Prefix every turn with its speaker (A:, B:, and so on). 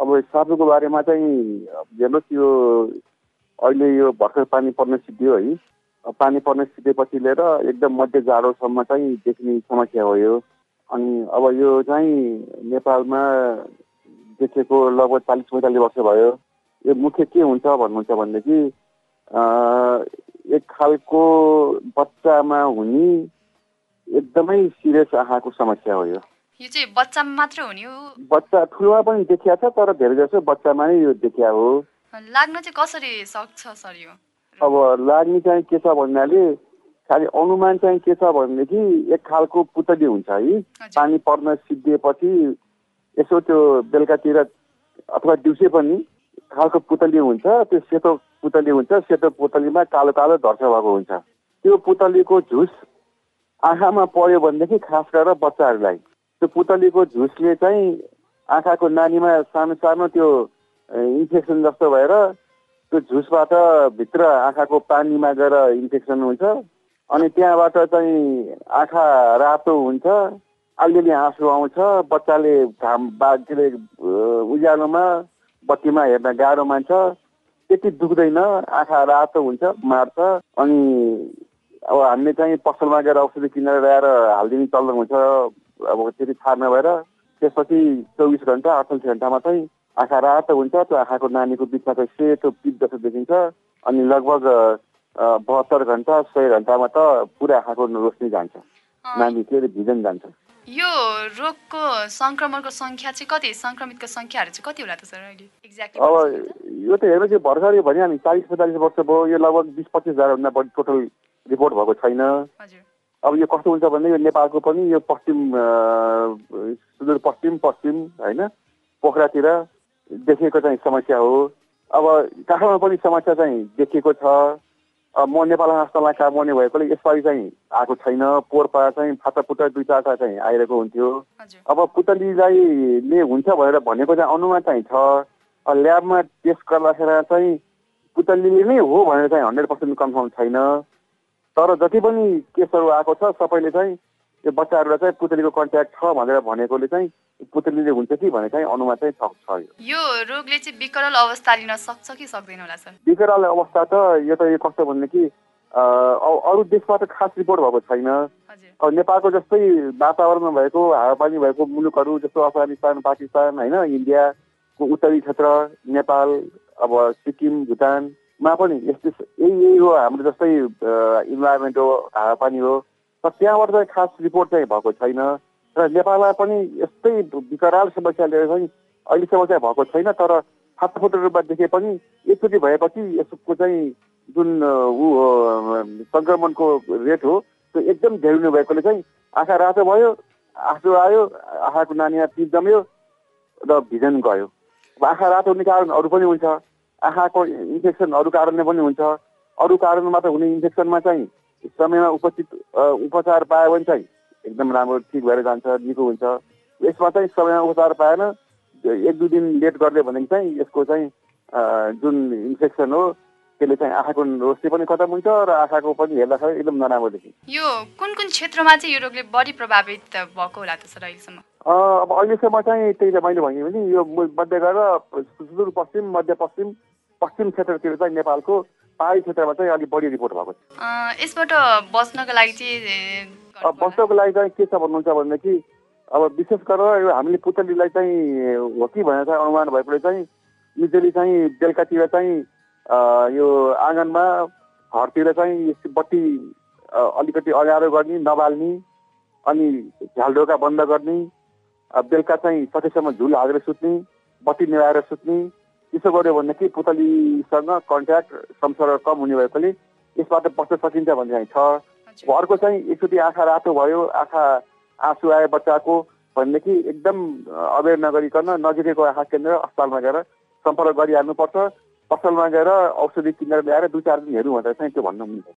A: अब साँचोको बारेमा चाहिँ हेर्नुहोस् यो अहिले यो भर्खर पानी पर्न सिद्धियो है पानी पर्न सिधेपछि लिएर एकदम मध्य जाडोसम्म चाहिँ देख्ने समस्या हो यो। अनि अब यो चाहिँ नेपालमा देखेको लगभग चालिस पैँतालिस वर्ष भयो। यो मुख्य के हुन्छ भन्नुहुन्छ भनेदेखि एक खालको बच्चामा हुने एकदमै सिरियस आँखाको समस्या हो यो।
B: यो चाहिँ बच्चामा मात्र हुने हो?
A: बच्चा ठुलोमा पनि देखिया छ तर धेरै जसो बच्चामा नै यो देखिया हो।
B: लाग्न चाहिँ कसरी सक्छ सर यो?
A: अब लाग्ने चाहिँ के छ भन्नाले खालि अनुमान चाहिँ के छ भनेदेखि एक खालको पुतली हुन्छ है। पानी पर्न सिद्धिएपछि यसो त्यो बेलुकातिर अथवा दिउँसै पनि खालको पुतली हुन्छ त्यो सेतो पुतली हुन्छ सेतो पुतलीमा कालो कालो धर्छ भएको हुन्छ। त्यो पुतलीको झुस आँखामा पर्यो भनेदेखि खास गरेर बच्चाहरूलाई। त्यो पुतलीको झुसले चाहिँ आँखाको नानीमा सानो सानो त्यो इन्फेक्सन जस्तो भएर त्यो झुसबाट भित्र आँखाको पानीमा गएर इन्फेक्सन हुन्छ। अनि त्यहाँबाट चाहिँ आँखा रातो हुन्छ अलिअलि आँसु आउँछ बच्चाले घाम बा के अरे उज्यालोमा बत्तीमा हेर्न गाह्रो मान्छ। त्यति दुख्दैन आँखा रातो हुन्छ मार्छ। अनि अब हामीले चाहिँ पसलमा गएर औषधि किनेर ल्याएर हालिदिने चल्दो हुन्छ। अब त्यति थाहा नभएर त्यसपछि चौबिस घन्टा अडचालिस घन्टामा चाहिँ आँखा रातो हुन्छ त्यो आँखाको नानीको बिचमा चाहिँ सेतो पिप जस्तो देखिन्छ अनि लगभग बहत्तर घन्टा सय घन्टामा त पुरा आँखाको रोशनी जान्छ नानी के अरे भिजन जान्छ
B: यो रोगको सङ्क्रमणको सङ्ख्या चाहिँ कति सङ्क्रमितको सङ्ख्याहरू चाहिँ कति होला त सर अहिले
A: अब यो त हेर्नु चाहिँ भर्खरै भनिहाल्ने चालिस पैँतालिस वर्ष भयो यो लगभग बिस पच्चिस हजारभन्दा बढी टोटल रिपोर्ट भएको छैन अब यो कस्तो हुन्छ भने यो नेपालको पनि यो पश्चिम सुदूरपश्चिम पश्चिम होइन पोखरातिर देखिएको चाहिँ समस्या हो। अब काठमाडौँ पनि समस्या चाहिँ देखिएको छ। म नेपाल राष्ट्रलाई काम भएकोले यसपालि चाहिँ आएको छैन। पोहोरपा चाहिँ फाटाफुटा दुई चारवटा चाहिँ आइरहेको हुन्थ्यो। अब पुतलीलाई ले हुन्छ भनेर भनेको चाहिँ अनुमान चाहिँ छ। ल्याबमा टेस्ट गर्दाखेरि चाहिँ पुतलीले नै हो भनेर चाहिँ हन्ड्रेड पर्सेन्ट कन्फर्म छैन। तर जति पनि केसहरू आएको छ सबैले चाहिँ त्यो बच्चाहरूलाई चाहिँ पुतलीको कन्ट्याक्ट छ भनेर भनेकोले चाहिँ पुतलीले हुन्छ कि भने चाहिँ अनुमान चाहिँ छ
B: यो। रोगले चाहिँ विकराल अवस्था लिन सक्छ कि सक्दैन होला सर?
A: विकराल अवस्था त यो त यो कस्तो भनेदेखि अरू देशबाट खास रिपोर्ट भएको छैन। अब नेपालको जस्तै वातावरणमा भएको हावापानी भएको मुलुकहरू जस्तो अफगानिस्तान पाकिस्तान होइन इन्डियाको उत्तरी क्षेत्र नेपाल अब सिक्किम भुटानमा पनि यस्तै यही यही हो हाम्रो जस्तै इन्भाइरोमेन्ट हो हावापानी हो। तर त्यहाँबाट चाहिँ खास रिपोर्ट चाहिँ भएको छैन। र नेपालमा पनि यस्तै विकराल समस्या लिएर चाहिँ अहिलेसम्म चाहिँ भएको छैन। तर फाटफुट रूपमा देखे पनि एकचोटि भएपछि यसको चाहिँ जुन ऊ सङ्क्रमणको रेट हो त्यो एकदम धेरै भएकोले चाहिँ आँखा रातो भयो आँसु आयो आँखाको नानीमा पिप जम्यो र भिजन गयो। आँखा रातो हुने कारण अरू पनि हुन्छ। आँखाको इन्फेक्सन अरू कारणले पनि हुन्छ। अरू कारणबाट हुने इन्फेक्सनमा चाहिँ समयमा उपस्थित उपचार पायो भने चाहिँ एकदम राम्रो ठिक भएर जान्छ निको हुन्छ। यसमा चाहिँ समयमा उपचार पाएन। एक दुई दिन लेट गरिदियो भने चाहिँ यसको चाहिँ जुन इन्फेक्सन हो त्यसले चाहिँ आँखाको रोशनी पनि खतम हुन्छ र आँखाको पनि हेर्दाखेरि एकदम नराम्रो देखिन्छ।
B: यो कुन कुन क्षेत्रमा चाहिँ यो रोगले बढी प्रभावित भएको होला त सर अहिलेसम्म?
A: अब अहिलेसम्म चाहिँ त्यही त मैले भने भने यो मध्य गएर सुदूरपश्चिम मध्यपश्चिम पश्चिम क्षेत्रतिर चाहिँ नेपालको पहाडी क्षेत्रमा चाहिँ अलिक बढी रिपोर्ट भएको
B: छ। यसबाट बस्नको लागि चाहिँ
A: बस्नको लागि चाहिँ के छ भन्नुहुन्छ भनेदेखि अब विशेष गरेर यो हामीले पुतलीलाई चाहिँ हो कि भनेर चाहिँ अनुमान भएकोले चाहिँ युजली चाहिँ बेलुकातिर चाहिँ यो आँगनमा घरतिर चाहिँ बत्ती अलिकति अँगारो गर्ने नबाल्ने अनि झ्यालढोका बन्द गर्ने बेलुका चाहिँ सकेसम्म झुल हालेर सुत्ने बत्ती निभाएर सुत्ने त्यसो गर्यो भनेदेखि पुतलीसँग कन्ट्याक्ट संसर्ग कम हुने भएकोले यसबाट बस्न सकिन्छ भन्ने चाहिँ छ। अर्को चाहिँ एकचोटि आँखा रातो भयो आँखा आँसु आयो बच्चाको भनेदेखि एकदम अवेर नगरिकन नजिकैको आँखा केन्द्र अस्पतालमा गएर सम्पर्क गरिहाल्नुपर्छ। पसलमा गएर औषधि किनेर ल्याएर दुई चार दिन हेर्नु भनेर चाहिँ त्यो भन्नु मिल्छ